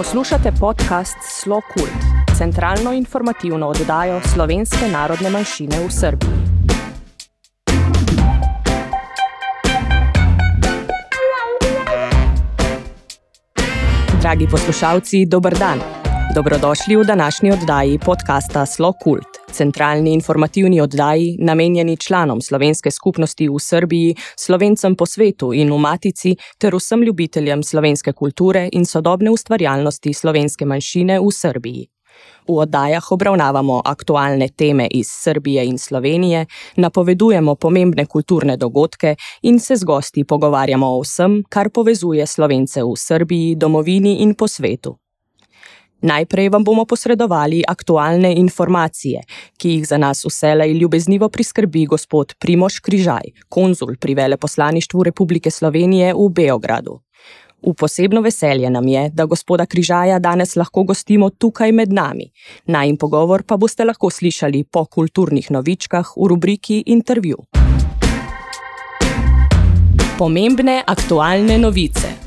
Poslušate podcast Slo Kult, centralno informativno oddajo slovenske narodne manjšine v Srbiji. Dragi poslušalci, dober dan. Dobrodošli v današnji oddaji podcasta Slo Kult centralni informativni oddaji, namenjeni članom slovenske skupnosti v Srbiji, slovencem po svetu in v Matici, ter vsem ljubiteljem slovenske kulture in sodobne ustvarjalnosti slovenske manjšine v Srbiji. V oddajah obravnavamo aktualne teme iz Srbije in Slovenije, napovedujemo pomembne kulturne dogodke in se z gosti pogovarjamo o vsem, kar povezuje slovence v Srbiji, domovini in po svetu. Najprej vam bomo posredovali aktualne informacije, ki jih za nas vselej ljubeznivo priskrbi gospod Primoš Križaj, konzul pri veleposlaništvu Republike Slovenije v Beogradu. V posebno veselje nam je, da gospoda Križaja danes lahko gostimo tukaj med nami. Najin pogovor pa boste lahko slišali po kulturnih novičkah v rubriki Intervju. Pomembne aktualne novice.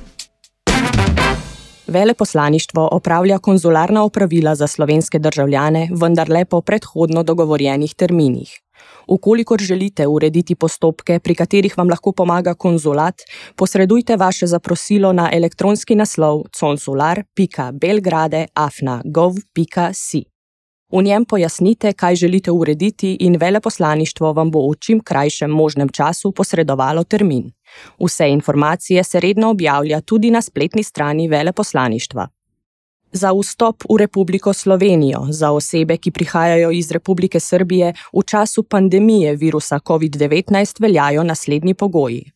Veleposlaništvo opravlja konzularna opravila za slovenske državljane, vendar le po predhodno dogovorjenih terminih. Ukolikor želite urediti postopke, pri katerih vam lahko pomaga konzulat, posredujte vaše zaprosilo na elektronski naslov consular.belgrade.afna.gov.si. V njem pojasnite, kaj želite urediti, in veleposlaništvo vam bo v čim krajšem možnem času posredovalo termin. Vse informacije se redno objavlja tudi na spletni strani veleposlaništva. Za vstop v Republiko Slovenijo za osebe, ki prihajajo iz Republike Srbije v času pandemije virusa COVID-19, veljajo naslednji pogoji.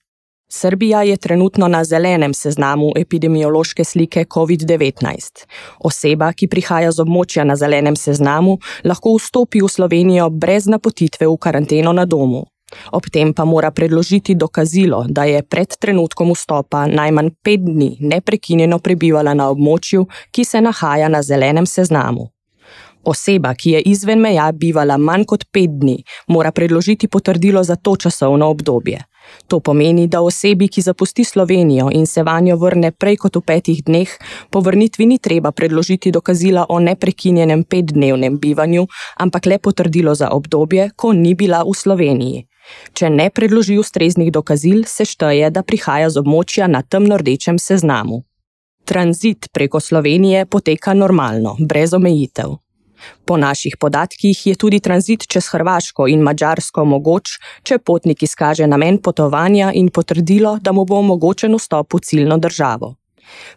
Srbija je trenutno na zelenem seznamu epidemiološke slike COVID-19. Oseba, ki prihaja z območja na zelenem seznamu, lahko vstopi v Slovenijo brez napotitve v karanteno na domu. Ob tem pa mora predložiti dokazilo, da je pred trenutkom vstopa najmanj pet dni neprekinjeno prebivala na območju, ki se nahaja na zelenem seznamu. Oseba, ki je izven meja bivala manj kot pet dni, mora predložiti potrdilo za to časovno obdobje. To pomeni, da osebi, ki zapusti Slovenijo in se vanjo vrne prej kot v petih dneh, po vrnitvi ni treba predložiti dokazila o neprekinjenem petdnevnem bivanju, ampak le potrdilo za obdobje, ko ni bila v Sloveniji. Če ne predloži ustreznih dokazil, se šteje, da prihaja z območja na temno-rdečem seznamu. Tranzit preko Slovenije poteka normalno, brez omejitev. Po naših podatkih je tudi tranzit čez Hrvaško in Mačarsko mogoč, če potnik izkaže namen potovanja in potrdilo, da mu bo omogočen vstop v ciljno državo.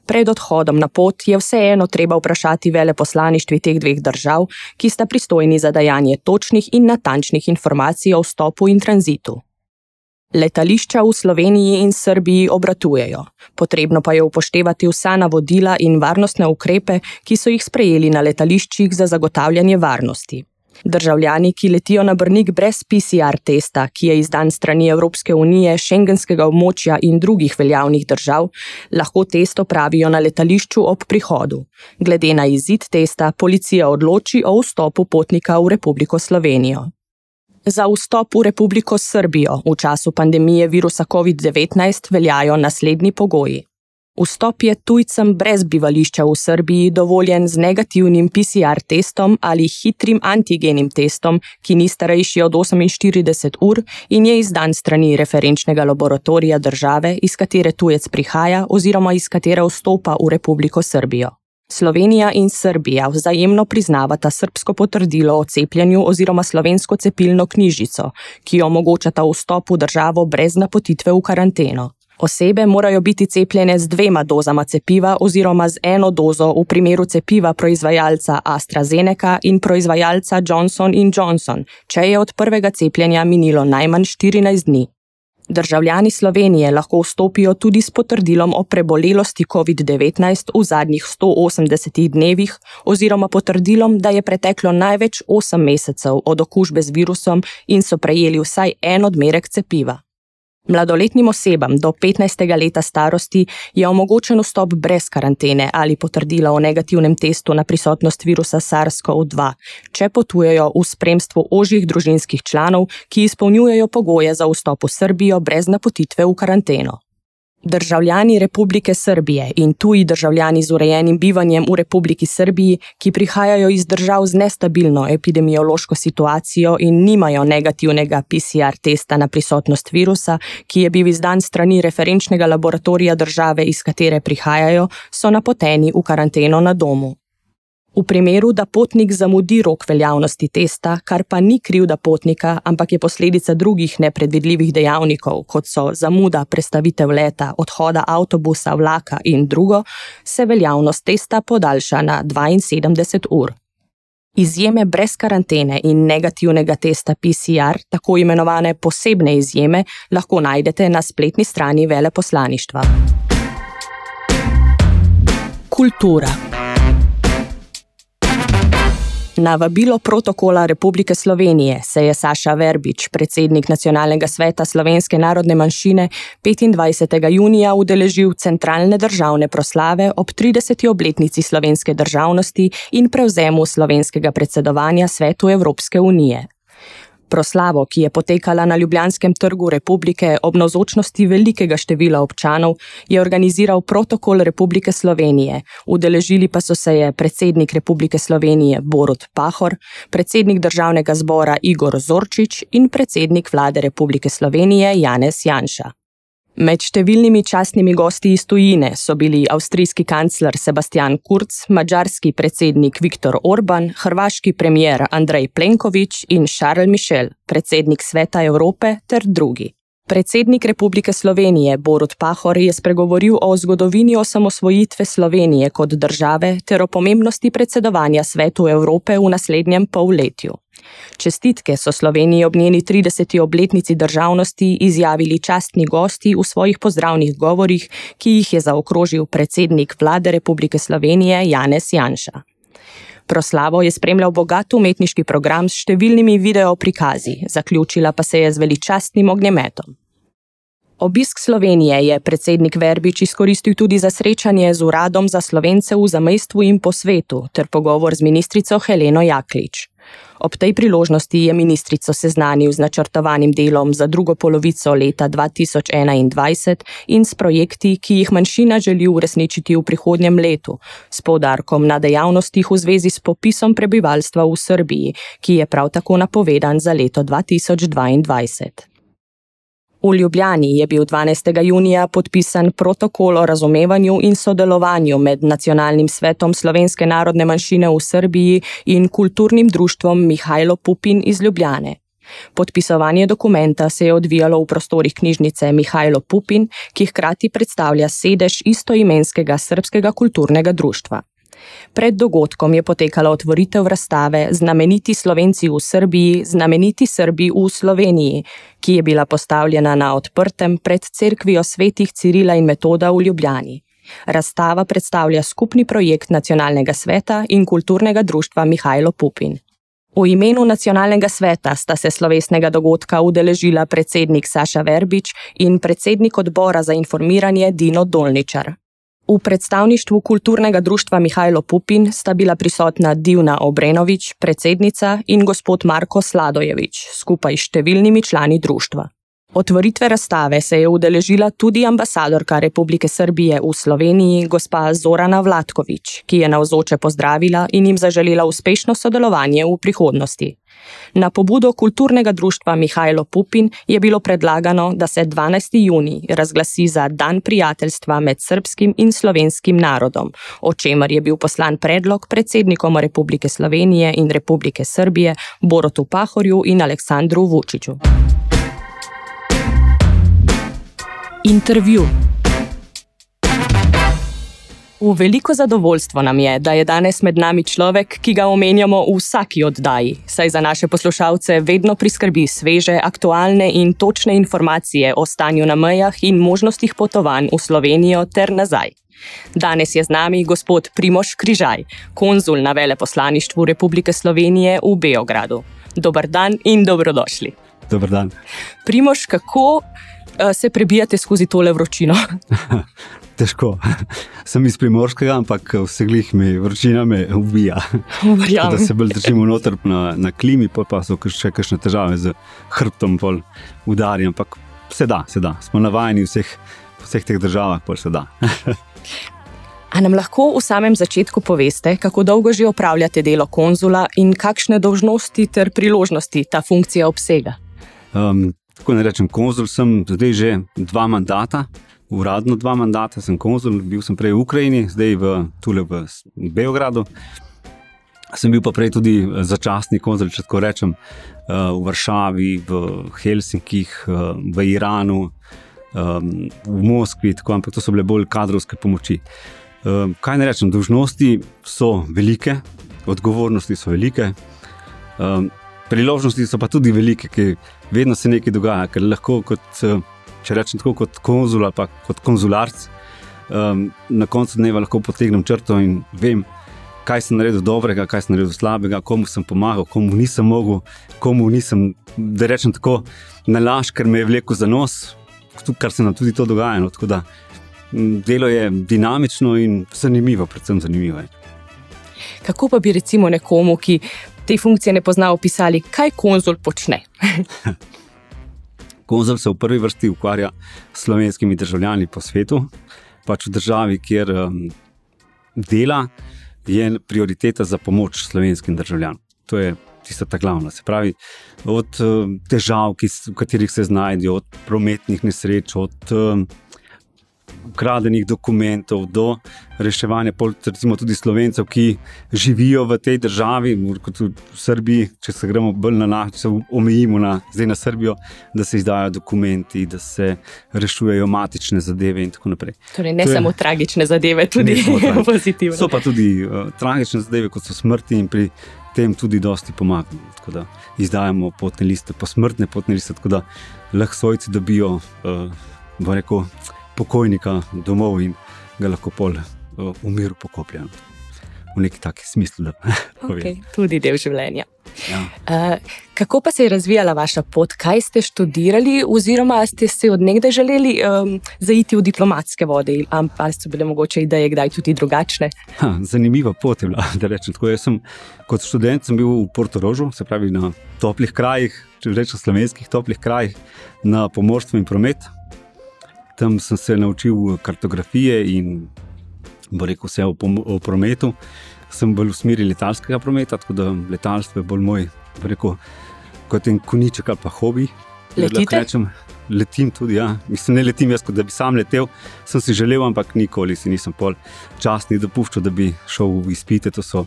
Pred odhodom na pot je vseeno treba vprašati veleposlaništvi teh dveh držav, ki sta pristojni za dajanje točnih in natančnih informacij o vstopu in tranzitu. Letališča v Sloveniji in Srbiji obratujejo, potrebno pa je upoštevati vsa navodila in varnostne ukrepe, ki so jih sprejeli na letališčih za zagotavljanje varnosti. Državljani, ki letijo na Brnik brez PCR testa, ki je izdan strani Evropske unije, šengenskega območja in drugih veljavnih držav, lahko test opravijo na letališču ob prihodu. Glede na izid testa, policija odloči o vstopu potnika v Republiko Slovenijo. Za vstop v Republiko Srbijo v času pandemije virusa COVID-19 veljajo naslednji pogoji. Vstop je tujcem brez bivališča v Srbiji dovoljen z negativnim PCR testom ali hitrim antigenim testom, ki ni starejši od 48 ur in je izdan strani referenčnega laboratorija države, iz katere tujec prihaja oziroma iz katere vstopa v Republiko Srbijo. Slovenija in Srbija vzajemno priznavata srpsko potrdilo o cepljenju oziroma slovensko cepilno knjižico, ki omogočata vstop v državo brez napotitve v karanteno. Osebe morajo biti cepljene z dvema dozama cepiva oziroma z eno dozo v primeru cepiva proizvajalca AstraZeneca in proizvajalca Johnson Johnson, če je od prvega cepljenja minilo najmanj 14 dni. Državljani Slovenije lahko vstopijo tudi s potrdilom o prebolelosti COVID-19 v zadnjih 180 dnevih oziroma potrdilom, da je preteklo največ 8 mesecev od okužbe z virusom in so prejeli vsaj en odmerek cepiva. Mladoletnim osebam do 15. leta starosti je omogočen vstop brez karantene ali potrdila o negativnem testu na prisotnost virusa SARS-CoV-2, če potujejo v spremstvu ožjih družinskih članov, ki izpolnjujejo pogoje za vstop v Srbijo brez napotitve v karanteno. Državljani Republike Srbije in tuji državljani z urejenim bivanjem v Republiki Srbiji, ki prihajajo iz držav z nestabilno epidemiološko situacijo in nimajo negativnega PCR testa na prisotnost virusa, ki je bil izdan strani referenčnega laboratorija države, iz katere prihajajo, so napoteni v karanteno na domu. V primeru, da potnik zamudi rok veljavnosti testa, kar pa ni krivda potnika, ampak je posledica drugih nepredvidljivih dejavnikov, kot so zamuda prestavitev leta, odhoda avtobusa, vlaka in drugo, se veljavnost testa podaljša na 72 ur. Izjeme brez karantene in negativnega testa PCR, tako imenovane posebne izjeme, lahko najdete na spletni strani veleposlaništva. Kultura. Na vabilo protokola Republike Slovenije se je Saša Verbič, predsednik Nacionalnega sveta slovenske narodne manjšine, 25. junija udeležil centralne državne proslave ob 30. obletnici slovenske državnosti in prevzemu slovenskega predsedovanja svetu Evropske unije. Proslavo, ki je potekala na Ljubljanskem trgu Republike ob navzočnosti velikega števila občanov, je organiziral protokol Republike Slovenije. Udeležili pa so se je predsednik Republike Slovenije Borut Pahor, predsednik državnega zbora Igor Zorčič in predsednik vlade Republike Slovenije Janez Janša. Med številnimi častnimi gosti iz tujine so bili avstrijski kancler Sebastian Kurz, mađarski predsednik Viktor Orban, hrvaški premier Andrej Plenković in Charles Michel, predsednik Sveta Evrope ter drugi. Predsednik Republike Slovenije Borut Pahor je spregovoril o zgodovini osamosvojitve Slovenije kot države ter o pomembnosti predsedovanja Svetu Evrope v naslednjem polletju. Čestitke so Sloveniji ob njeni 30. obletnici državnosti izjavili častni gosti v svojih pozdravnih govorih, ki jih je zaokrožil predsednik vlade Republike Slovenije Janez Janša. Proslavo je spremljal bogat umetniški program s številnimi videoprikazi, zaključila pa se je z veličastnim ognjemetom. Obisk Slovenije je predsednik Verbič izkoristil tudi za srečanje z uradom za slovence v zamestvu in po svetu ter pogovor z ministrico Heleno Jaklič. Ob tej priložnosti je ministrico seznanil z načrtovanim delom za drugo polovico leta 2021 in s projekti, ki jih manjšina želi uresničiti v prihodnjem letu, s poudarkom na dejavnostih v zvezi s popisom prebivalstva v Srbiji, ki je prav tako napovedan za leto 2022. V Ljubljani je bil 12. junija podpisan protokol o razumevanju in sodelovanju med Nacionalnim svetom slovenske narodne manjšine v Srbiji in kulturnim društvom Mihajlo Pupin iz Ljubljane. Podpisovanje dokumenta se je odvijalo v prostorih knjižnice Mihajlo Pupin, ki hkrati predstavlja sedež istoimenskega srpskega kulturnega društva. Pred dogodkom je potekala otvoritev razstave Znameniti Slovenci v Srbiji, znameniti Srbi v Sloveniji, ki je bila postavljena na odprtem pred cerkvijo svetih Cirila in Metoda v Ljubljani. Razstava predstavlja skupni projekt Nacionalnega sveta in kulturnega društva Mihajlo Pupin. V imenu Nacionalnega sveta sta se slovesnega dogodka udeležila predsednik Saša Verbič in predsednik odbora za informiranje Dino Dolničar. V predstavništvu kulturnega društva Mihajlo Pupin sta bila prisotna Divna Obrenovič, predsednica in gospod Marko Sladojevič, skupaj s številnimi člani društva. Otvoritve razstave se je udeležila tudi ambasadorka Republike Srbije v Sloveniji, gospa Zorana Vlatkovič, ki je navzoče pozdravila in jim zaželela uspešno sodelovanje v prihodnosti. Na pobudo kulturnega društva Mihajlo Pupin je bilo predlagano, da se 12. juni razglasi za Dan prijateljstva med srpskim in slovenskim narodom, o čemer je bil poslan predlog predsednikom Republike Slovenije in Republike Srbije Borotu Pahorju in Aleksandru Vučiću. Intervju. V veliko zadovoljstvo nam je, da je danes med nami človek, ki ga omenjamo v vsaki oddaji, saj za naše poslušalce vedno priskrbi sveže, aktualne in točne informacije o stanju na mejah in možnostih potovanj v Slovenijo ter nazaj. Danes je z nami gospod Primoš Križaj, konzul na veleposlaništvu Republike Slovenije v Beogradu. Dobr dan in dobrodošli. Dobr dan. Primoš, kako se prebijate skozi tole vročino? težko. Sem iz primorskega, ampak vse glih mi vročina me ubija. Da se bolj držimo noter na, na klimi, pa, so še kakšne težave z hrbtom, pol udari. Ampak se da, se da. Smo navajeni vseh po vseh teh državah pa se da. A nam lahko v samem začetku poveste, kako dolgo že opravljate delo konzula in kakšne dožnosti ter priložnosti ta funkcija obsega? Um, tako ne rečem, konzul sem zdaj že dva mandata, uradno dva mandata sem konzul, bil sem prej v Ukrajini, zdaj v Tule v Beogradu. Sem bil pa prej tudi začasni konzul, če tako rečem, v Varšavi, v Helsinkih, v Iranu, v Moskvi, tako, ampak to so bile bolj kadrovske pomoči. Kaj ne rečem, dožnosti so velike, odgovornosti so velike, priložnosti so pa tudi velike, ker vedno se nekaj dogaja, ker lahko kot če rečem tako, kot konzul ali kot konzularc, um, na koncu dneva lahko potegnem črto in vem, kaj sem naredil dobrega, kaj sem naredil slabega, komu sem pomagal, komu nisem mogel, komu nisem, da rečem tako, nalaž, ker me je vlekel za nos, kar se nam tudi to dogaja. No, da, delo je dinamično in zanimivo, predvsem zanimivo. Je. Kako pa bi recimo nekomu, ki te funkcije ne pozna, opisali, kaj konzul počne? Konzul se v prvi vrsti ukvarja s slovenskimi državljani po svetu, pač v državi, kjer um, dela, je prioriteta za pomoč slovenskim državljanom. To je tista ta glavna. Se pravi, od um, težav, ki, v katerih se znajdejo, od prometnih nesreč, od um, ukradenih dokumentov, do reševanja recimo, tudi slovencev, ki živijo v tej državi, kot v Srbiji, če se gremo bolj na nas, se omejimo na, na Srbijo, da se izdajo dokumenti, da se rešujejo matične zadeve in tako naprej. Torej, ne to samo je, tragične zadeve, tudi pozitivne. So pa tudi uh, tragične zadeve, kot so smrti in pri. Tem tudi dosti pomagamo. Tako da izdajamo potne liste, posmrtne potne liste, tako da lahko svojci dobijo, uh, rekel, pokojnika domov in ga lahko pol v miru pokopljen. V neki taki smislu, da okay, tudi del življenja. Ja. Uh, kako pa se je razvijala vaša pot, kaj ste študirali, oziroma ste se odnegdaj želeli um, zaiti v diplomatske vode, ali so bile mogoče ideje kdaj tudi drugačne? Ha, zanimiva pot je bila. Tako, sem, kot študent sem bil v Portorožu, se pravi na toplih krajih, če rečem slovenskih toplih krajih, na pomorstvu in prometu tam sem se naučil kartografije in rekel vse o, o prometu. Sem bolj v smeri letalskega prometa, tako da letalstvo je bolj moj, rekel, kot en koniček ali pa hobi. Rečem, letim tudi, ja. Mislim, ne letim jaz, kot da bi sam letel. Sem si želel, ampak nikoli si nisem pol časni dopuščal, da bi šel v izpite. To so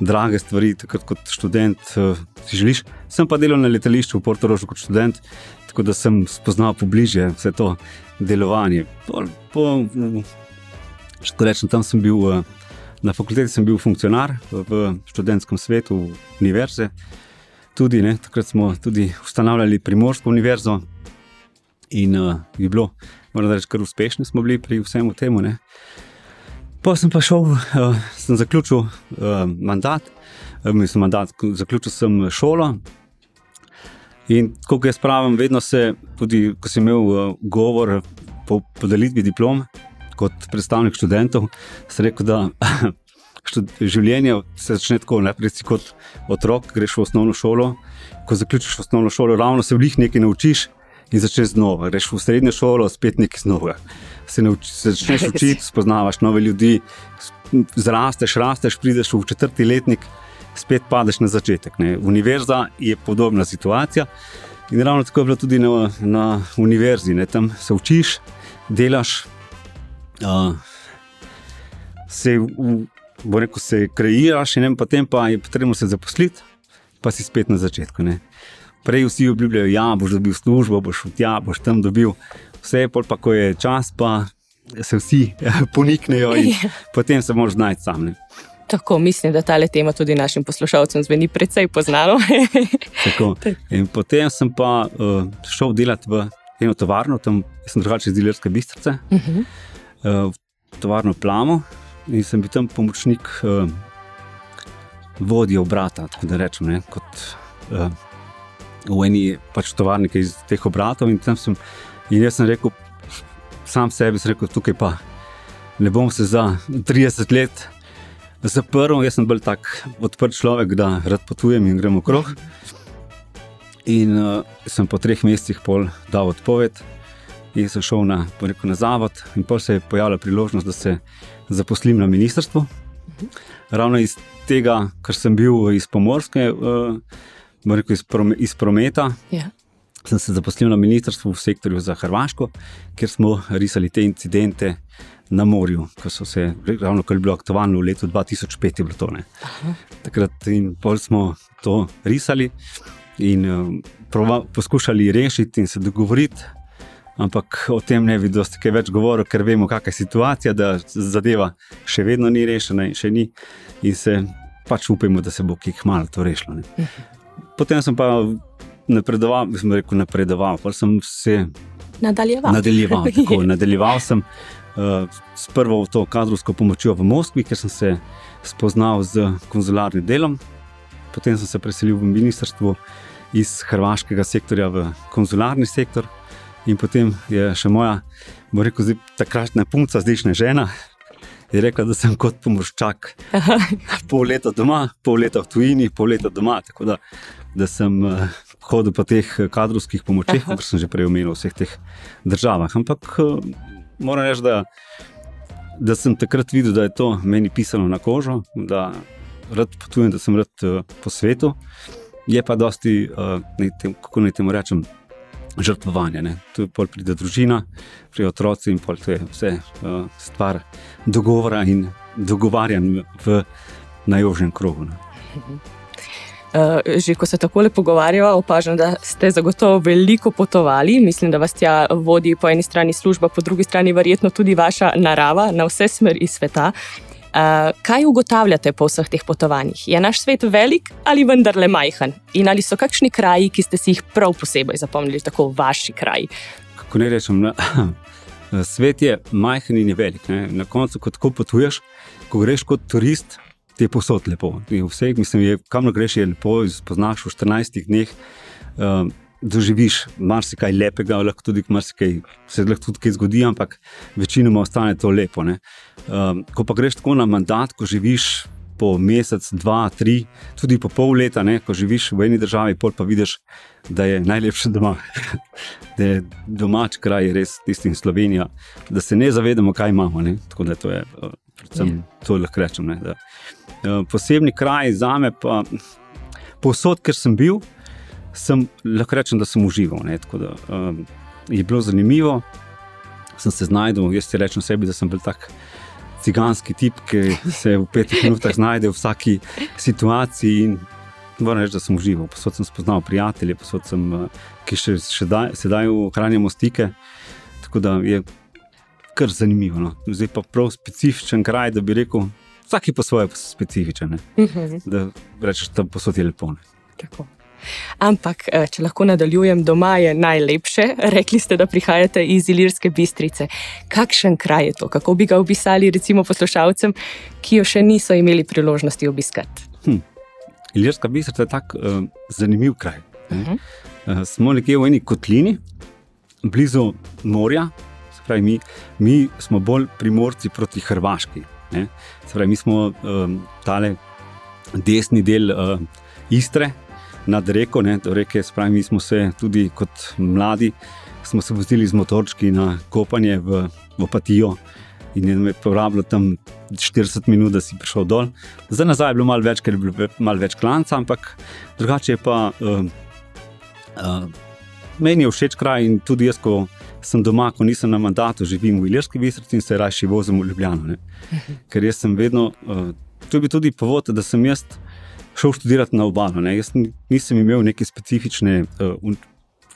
drage stvari, takrat kot študent uh, si želiš. Sem pa delal na letališču v Portorožu kot študent, tako da sem spoznal pobliže vse to delovanje. Po, po, rečem, tam sem bil, eh, na fakulteti sem bil funkcionar v študentskem svetu univerze. Tudi, ne, takrat smo tudi ustanavljali Primorsko univerzo in uh, je bilo, moram reči, kar uspešni smo bili pri vsem tem. Pa sem pa šel, uh, sem zaključil uh, mandat, uh, mislim, mandat, zaključil sem šolo, In kot jaz pravim, vedno se, tudi ko sem imel uh, govor po podelitvi diplom kot predstavnik študentov, sem rekel, da življenje se začne tako, najprej si kot otrok, greš v osnovno šolo. Ko zaključiš osnovno šolo, ravno se v njih nekaj naučiš in začneš znova. Greš v srednjo šolo, spet nekaj znova. Se, nauči, se začneš učiti, spoznavaš nove ljudi, zrasteš, rasteš, prideš v četrti letnik spet padeš na začetek. Ne. Univerza je podobna situacija. In ravno tako je bilo tudi na, na univerzi. Ne. Tam se učiš, delaš, uh, se, v, rekel, se kreiraš, in potem pa je potrebno se zaposliti, pa si spet na začetku. Ne. Prej vsi obljubljajo, da ja, boš dobil službo, boš šel tja, boš tam dobil vse, pa ko je čas, pa se vsi poniknejo in ja. potem se moraš znajti sam. Ne. Tako mislim, da ta tema tudi našim poslušalcem zveni precej poznano. potem sem pa uh, šel delati v eno tovarno, tam sem drugače iz Dilerske bistrice, uh -huh. uh, tovarno Plamo in sem bil tam pomočnik uh, vodje obrata. Tako da rečem, ne, kot uh, v eni pač tovarni iz teh obratov. In, sem, in jaz sem rekel, sam sebi, rekel, tukaj pa ne bom se za 30 let zaprl, jaz sem bolj tak odprt človek, da rad potujem in gremo okrog. In uh, sem po treh mesecih pol dal odpoved in sem šel na, rekel, na zavod, in pa se je pojavila priložnost, da se zaposlim na ministrstvu. Ravno iz tega, ker sem bil iz Pomorske, uh, rekel, iz, prome, iz prometa. Ja. Sem se zaposlil na ministrstvu v sektorju za Hrvaško, kjer smo risali te incidente na morju, ki so se, ravno kar bilo aktualno v letu 2005, je bilo to. Takrat in pol smo to risali in uh, prova, poskušali rešiti in se dogovoriti. Ampak o tem ne bi dosti kaj več govoril, ker vemo, kakšna je situacija, da zadeva še vedno ni rešena in še ni. In se pač upajmo, da se bo kaj malo to rešilo. Ne. Potem sem pa napredoval, sem rekel, napredoval, pa sem se Nadaljeval. nadaljeval. Tako, nadaljeval sem uh, s prvo to kadrovsko pomočjo v Moskvi, ker sem se spoznal z konzularnim delom. Potem sem se preselil v ministrstvo iz hrvaškega sektorja v konzularni sektor. In potem je še moja, bo rekel, zdaj, takratna punca, zdajšnja žena, je rekla, da sem kot pomorščak. pol leta doma, pol leta v tujini, pol leta doma. Tako da, da sem uh, hodil po teh kadrovskih pomočeh, kot sem že prej omenil, v vseh teh državah. Ampak uh, moram reči, da, da sem takrat videl, da je to meni pisano na kožo, da rad potujem, da sem rad uh, po svetu. Je pa dosti, uh, ne, tem, kako naj temu rečem, žrtvovanja. Ne. Tu pride družina, pride otroci in to je vse uh, stvar dogovora in dogovarjanja v najožjem krogu. Ne. Uh, že ko se tako lepo pogovarjava, opažam, da ste zagotovo veliko potovali. Mislim, da vas tja vodi po eni strani služba, po drugi strani verjetno tudi vaša narava na vse smeri sveta. Uh, kaj ugotavljate po vseh teh potovanjih? Je naš svet velik ali vendarle majhen? In ali so kakšni kraji, ki ste si jih prav posebej zapomnili, tako vaši kraji? Kako ne rečem, na, svet je majhen in je velik. Ne? Na koncu, ko tako potuješ, ko greš kot turist, ti je posod lepo. Vse, mislim, je, kamor greš, je lepo, spoznaš v 14 dneh. Uh, Doživiš marsikaj lepega, lahko tudi marsikaj se lahko tudi kaj zgodi, ampak večinoma ostane to lepo. Um, ko pa greš tako na mandat, ko živiš po mesec, dva, tri, tudi po pol leta, ne, ko živiš v eni državi, pol pa vidiš, da je najlepše doma. da je domač kraj, res tisti Slovenija, da se ne zavedamo, kaj imamo. Ne. Tako da to je, predvsem, yeah. to lahko rečem. Ne, da, uh, posebni kraj za me, pa povsod, ker sem bil sem lahko rečem, da sem užival. Ne, da, um, je bilo zanimivo, sem se znašel. Jaz ti rečem sebi, da sem bil tak ciganski tip, ki se v petih minutah znajde v vsaki situaciji. Moram reči, da sem užival. Posod sem spoznal prijatelje, posod sem, uh, ki še, še daj, sedaj ohranjamo stike. Tako da je kar zanimivo. No. Zdaj pa prav specifičen kraj, da bi rekel. Vsak je po svoje specifičen. Uh mhm. -huh. Da rečeš, da posod je lepo. Tako. Ampak, eh, če lahko nadaljujem, doma je najlepše. Rekli ste, da prihajate iz Ilirske bistrice. Kakšen kraj je to? Kako bi ga opisali, recimo, poslušalcem, ki jo še niso imeli priložnosti obiskati? Hm. Ilirska bistrica je tako uh, zanimiv kraj. Uh -huh. uh, smo nekje v eni kotlini, blizu morja. Pravi, mi, mi smo bolj primorci proti Hrvaški. Pravi, mi smo um, tale desni del uh, Istre, nad reko. Ne, reke, spravi, mi smo se tudi kot mladi, smo se vozili z motorčki na kopanje v, v Opatijo. In je porabilo tam 40 minut, da si prišel dol. Zdaj nazaj je bilo malo več, ker je bilo malo več klanca, ampak drugače je pa. Uh, uh, meni je všeč kraj in tudi jaz, ko sem doma, ko nisem na mandatu, živim v Iljerski bistrici in se raje vozim v Ljubljano. Ne. Ker jaz sem vedno, uh, to je bil tudi povod, da sem jaz šel študirati na obalo. Ne. Jaz nisem imel neke specifične uh,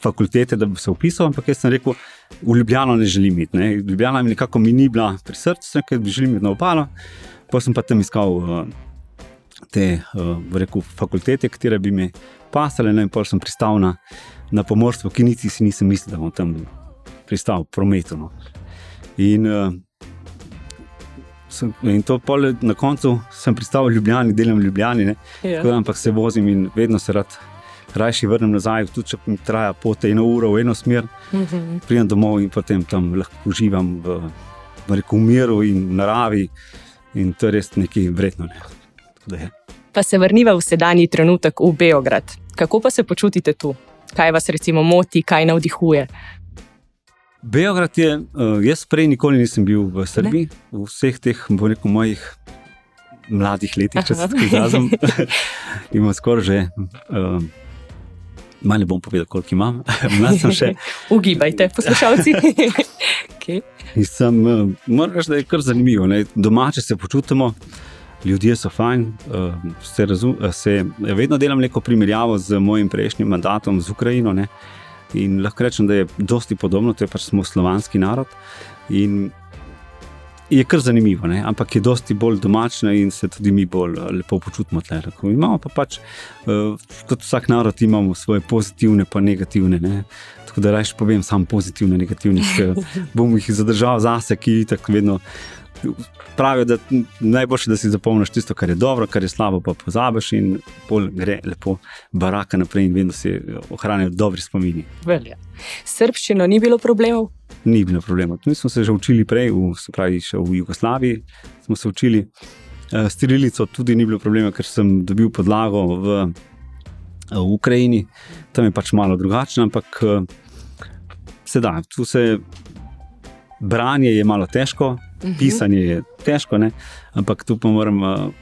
fakultete, da bi se upisal, ampak jaz sem rekel, v Ljubljano ne želim iti. Ne. Ljubljana mi nekako mi ni bila pri srcu, ker bi želel iti na obalo. Pa sem pa tam iskal uh, te uh, rekel, fakultete, ki bi mi pasale, no, in pa sem pristal na, na pomorstvo, ki niti si nisem mislil, da bom tam pristal v prometu. No. In uh, In to pole, na koncu sem pristal v Ljubljani, delam v Ljubljani, ja. da, ampak se vozim in vedno se rad. Rajši vrnem nazaj, tudi če mi traja pot eno uro v eno smer, mm -hmm. pridem domov in potem tam lahko uživam v, v, reku, miru in v naravi. In to je res nekaj vredno. Ne. Pa se vrniva v sedanji trenutek v Beograd. Kako pa se počutite tu? Kaj vas recimo moti, kaj navdihuje? Beograd je, uh, jaz prej nikoli nisem bil v Srbiji, ne? v vseh teh, bo rekel, mojih mladih letih, če se tako izrazim. imam skoraj že. Uh, Malo bom povedal, koliko imam. Še... Ugibajte, poslušalci. okay. Sem, moram reči, da je kar zanimivo. Ne? Domače se počutimo, ljudje so fajn. Se, razum, se vedno delam neko primerjavo z mojim prejšnjim mandatom z Ukrajino. Ne? In lahko rečem, da je dosti podobno, to je pač smo slovanski narod. In je kar zanimivo, ne? ampak je dosti bolj domačno in se tudi mi bolj eh, lepo počutimo. Imamo pa pač, uh, kot vsak narod, imamo svoje pozitivne in negativne. Ne? Tako da rečem, povem samo pozitivne, negativne, ki bom jih zadržal zase, ki tako vedno pravijo, da najboljše, da si zapomniš tisto, kar je dobro, kar je slabo, pa pozabiš in pol gre lepo baraka naprej in vedno si ohranijo dobri spomini. Velja. Srbščino ni bilo problemov? Ni bilo problemov. Mi smo se že učili prej, v, se pravi, še v Jugoslaviji smo se učili. Eh, s Tirilico tudi ni bilo problema, ker sem dobil podlago v, v Ukrajini, tam je pač malo drugačno, ampak eh, sedaj, tu se branje je malo težko, -huh. Pisanje je težko, ne? ampak tu pa moram, uh,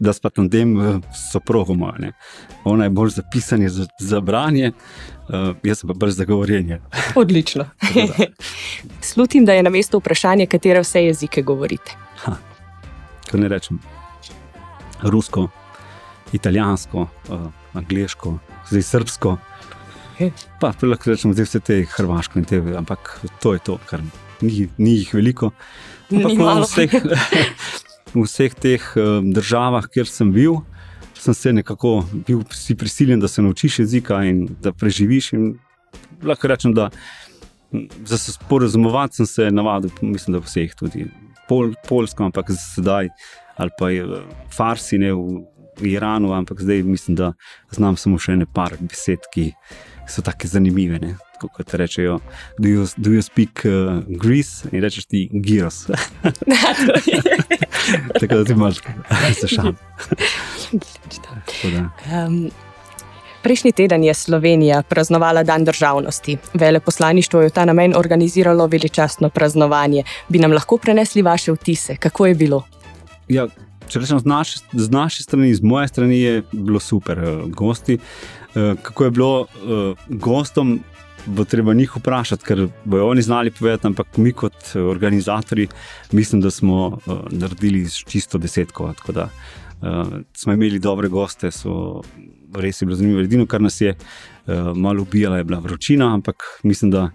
da spet na tem uh, soprogo moja. Ona je bolj za pisanje, za, za branje, uh, jaz pa bolj za govorjenje. Odlično. Slutim, da je na mestu vprašanje, katere vse jezike govorite. Ko ne rečem rusko, italijansko, uh, angliško, zdaj srbsko. Pa lahko rečemo, da vse te hrvaško in te, ampak to je to, kar ni, ni jih veliko. Ampak v vseh, v vseh teh um, državah, kjer sem bil, sem se nekako bil prisiljen, da se naučiš jezika in da preživiš. In lahko rečem, da za se sporazumovati sem se navadil, mislim, da vseh tudi Pol, Polsko, ampak zdaj ali pa je Farsi ne v, Iranu, ampak zdaj mislim, da znam samo še ne par besed, ki so tako zanimive. Ne kot rečejo, do you, do you speak uh, Greece in rečeš ti Giros. Tako da ti imaš za šam. Um, prejšnji teden je Slovenija praznovala Dan državnosti. Veleposlaništvo je v ta namen organiziralo veličastno praznovanje. Bi nam lahko prenesli vaše vtise, kako je bilo? Ja, če rečem z naše, z naše strani, z moje strani, je bilo super. Uh, gosti, uh, kako je bilo uh, gostom, bo treba njih vprašati, ker bojo oni znali povedati, ampak mi kot eh, organizatori mislim, da smo naredili čisto desetko. Tako da smo imeli dobre goste, so res je bilo zanimivo. Edino, kar nas je malo ubijalo, je bila vročina, ampak mislim, da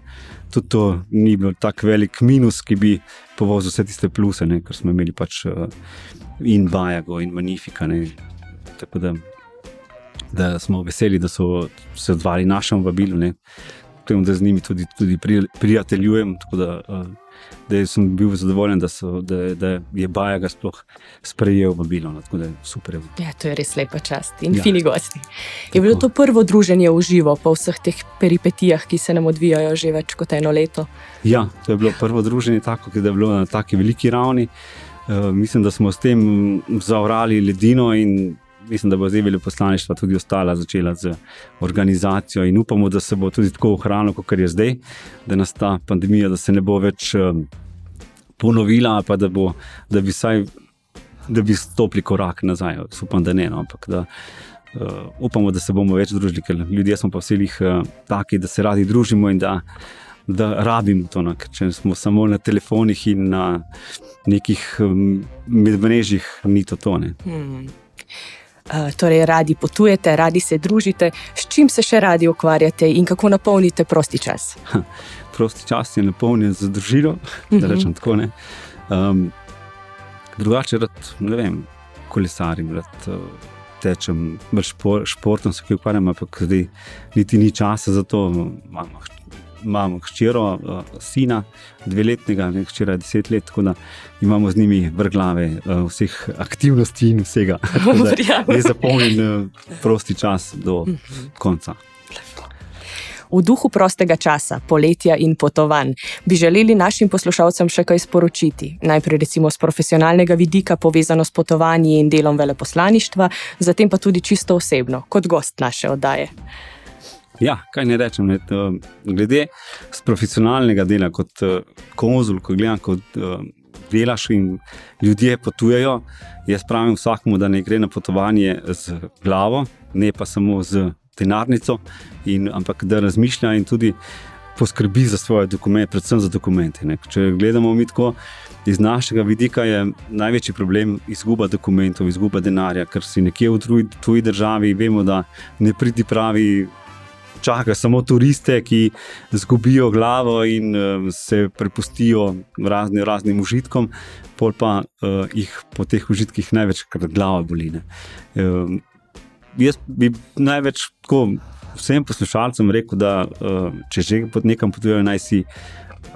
tudi to ni bil tako velik minus, ki bi povozil vse tiste pluse, ne, ker smo imeli pač uh, in Bajago in Manifika. Ne, tako da. Da smo veseli, da so se odzvali našemu vabilu. Ne tem, da z njimi tudi, tudi prijateljujem. Da, uh, da sem bil zadovoljen, da, so, da, da je Bajaga sploh sprejel v Bilo. No, ja, to je res lepa čast in ja. fini gosti. Je bilo to prvo druženje v živo po vseh teh peripetijah, ki se nam odvijajo že več kot eno leto? Ja, to je bilo prvo druženje, tako da je bilo na taki veliki ravni. Uh, mislim, da smo s tem zavrali ledino in mislim, da bo zdaj veleposlaništvo tudi ostala začela z organizacijo in upamo, da se bo tudi tako ohranilo, kot je zdaj, da nas ta pandemija, da se ne bo več um, ponovila, pa da, bo, da bi vsaj. Da bi stopili korak nazaj, upam, da ne. No, ampak da, uh, upamo, da se bomo več družili, ker ljudje smo pa vsi uh, taki, da se radi družimo in da, da rabimo to. No, če smo samo na telefonih in na nekih um, medmrežjih, ni to tone. Hmm. Eh, torej radi potujete, radi se družite, s čim se še radi ukvarjate in kako napolnite prosti čas? Prosti čas je napolnjen z družino, uh -huh. da mhm. rečem tako. Um, drugače, rad, ne vem, kolesarim, rad, uh, tečem, špor, športom se ukvarjam, ampak zdaj niti ni časa za to. Imamo imamo hčero, uh, sina, dveletnega, hčera je deset let, tako da imamo z njimi vrglave uh, vseh aktivnosti in vsega. Je zapolnjen uh, prosti čas do konca. V duhu prostega časa, poletja in potovanj, bi želeli našim poslušalcem še kaj sporočiti. Najprej, recimo, z profesionalnega vidika, povezano s potovanji in delom veleposlaništva, zatem pa tudi čisto osebno, kot gost naše oddaje. Ja, kaj ne rečem. Ne, to, glede z profesionalnega dela, kot uh, konzul, ko gledam, kot uh, delaš in ljudje potujejo, jaz pravim vsakmu, da ne gre na potovanje z glavo, ne pa samo z denarnico, in, ampak da razmišlja in tudi poskrbi za svoje dokumente, predvsem za dokumente. Ne. Če gledamo mi tako. Iz našega vidika je največji problem izguba dokumentov, izguba denarja, ker si nekje v tuji državi, vemo, da ne pridi pravi čaka samo turiste, ki izgubijo glavo in uh, se prepustijo razne, raznim užitkom, pol pa uh, jih po teh užitkih največkrat glava boli. Uh, jaz bi največ tako vsem poslušalcem rekel, da uh, če že nekam potujejo, naj si.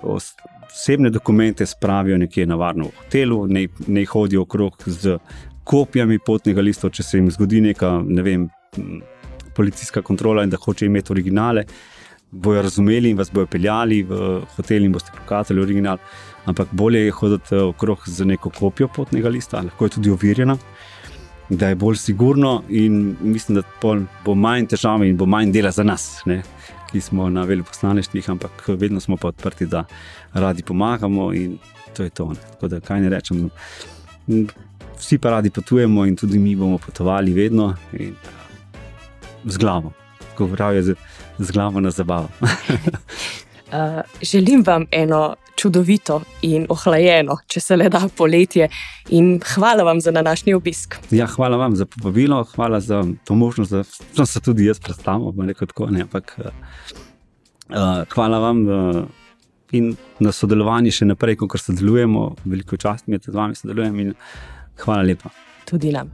Osebne dokumente spravijo nekje na varno v hotelu, ne, ne hodijo okrog z kopijami potnega lista, če se jim zgodi neka, ne vem, policijska kontrola in da hoče imeti originale, bojo razumeli in vas bojo peljali v hotel in boste pokazali original. Ampak bolje je hoditi eh, okrog z neko kopijo potnega lista, lahko je tudi overjena, da je bolj sigurno in mislim, da bo manj težav in bo manj dela za nas. Ne? Ki smo na veleposlaništvih, ampak vedno smo pa odprti, da radi pomagamo, in to je to. Ne. Tako da, kaj ne rečem, vsi pa radi potujemo, in tudi mi bomo potovali vedno. In, z glavo, govoril je z glavo na zabavo. uh, želim vam eno čudovito in ohlajeno, če se le da poletje, in hvala vam za današnji obisk. Ja, hvala vam za povabilo, hvala za to možnost, da se tudi jaz predstavim. Ampak uh, hvala vam. Uh, In na sodelovanje še naprej, kot sodelujemo, veliko čast mi je, da z vami sodelujem. Hvala lepa. Tudi nam.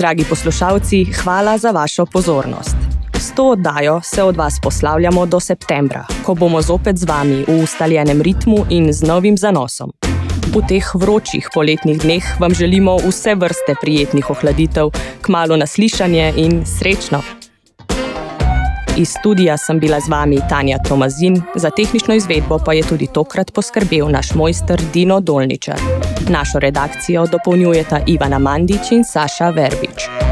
Dragi poslušalci, hvala za vašo pozornost. S to oddajo se od vas poslavljamo do septembra, ko bomo zopet z vami v ustaljenem ritmu in z novim zanosom. V teh vročih poletnih dneh vam želimo vse vrste prijetnih ohladitev, kmalo naslišanje in srečno! Iz studia sem bila z vami Tanja Tomazin, za tehnično izvedbo pa je tudi tokrat poskrbel naš mojster Dino Dolničar. Našo redakcijo dopolnjujeta Ivana Mandić in Saša Verbič.